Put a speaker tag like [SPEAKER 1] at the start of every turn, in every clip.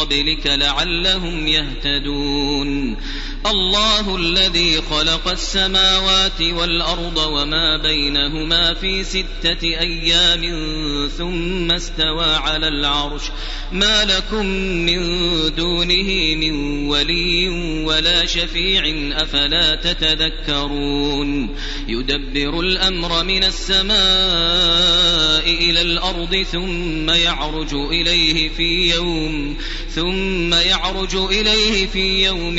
[SPEAKER 1] قبلك لعلهم يهتدون الله الذي خلق السماوات والأرض وما بينهما في ستة أيام ثم استوى على العرش. ما لكم من دونه من ولي ولا شفيع أفلا تتذكرون. يدبر الأمر من السماء إلى الأرض ثم يعرج إليه في يوم ثم يعرج إليه في يوم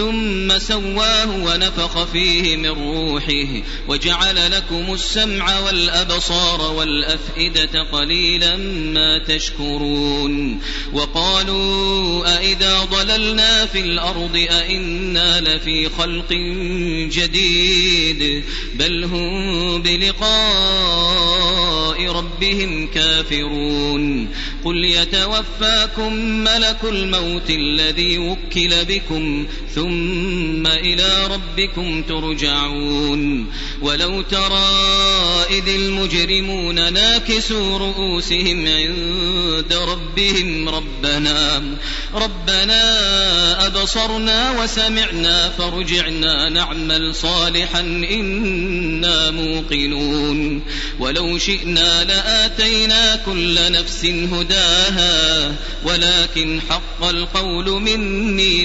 [SPEAKER 1] ثم سواه ونفخ فيه من روحه وجعل لكم السمع والأبصار والأفئدة قليلا ما تشكرون وقالوا أئذا ضللنا في الأرض أئنا لفي خلق جديد بل هم بلقاء ربهم كافرون قل يتوفاكم ملك الموت الذي وكل بكم ثم إلى ربكم ترجعون. ولو ترى إذ المجرمون ناكسوا رؤوسهم عند ربهم ربنا ربنا أبصرنا وسمعنا فرجعنا نعمل صالحا إنا موقنون. ولو شئنا لآتينا كل نفس هداها ولكن حق القول مني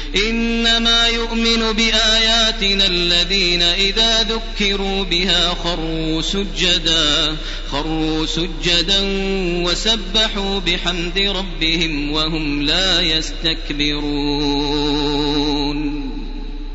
[SPEAKER 1] إنما يؤمن بآياتنا الذين إذا ذكروا بها خروا سجدا خروا سجدا وسبحوا بحمد ربهم وهم لا يستكبرون.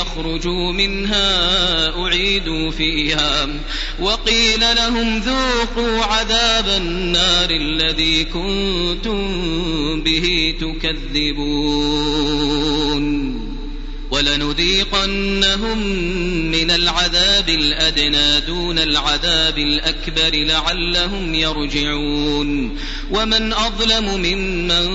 [SPEAKER 1] يخرجوا منها أعيدوا فيها. وقيل لهم ذوقوا عذاب النار الذي كنتم به تكذبون. ولنذيقنهم من العذاب الأدنى دون العذاب الأكبر لعلهم يرجعون. ومن أظلم ممن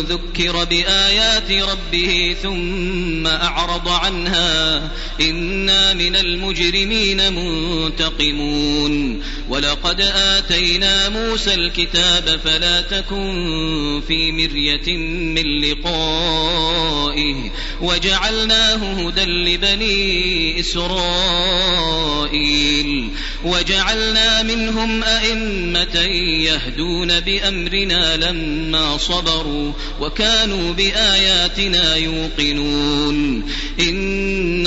[SPEAKER 1] ذكر بآيات ربه ثم أعرض عنها إنا من المجرمين منتقمون. ولقد آتينا موسى الكتاب فلا تكن في مرية من لقائه. وجعلنا جعلناه هدى لبني إسرائيل وجعلنا منهم أئمة يهدون بأمرنا لما صبروا وكانوا بآياتنا يوقنون. إن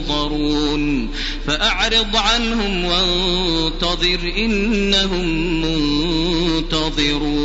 [SPEAKER 1] ينظرون. فأعرض عنهم وانتظر إنهم منتظرون.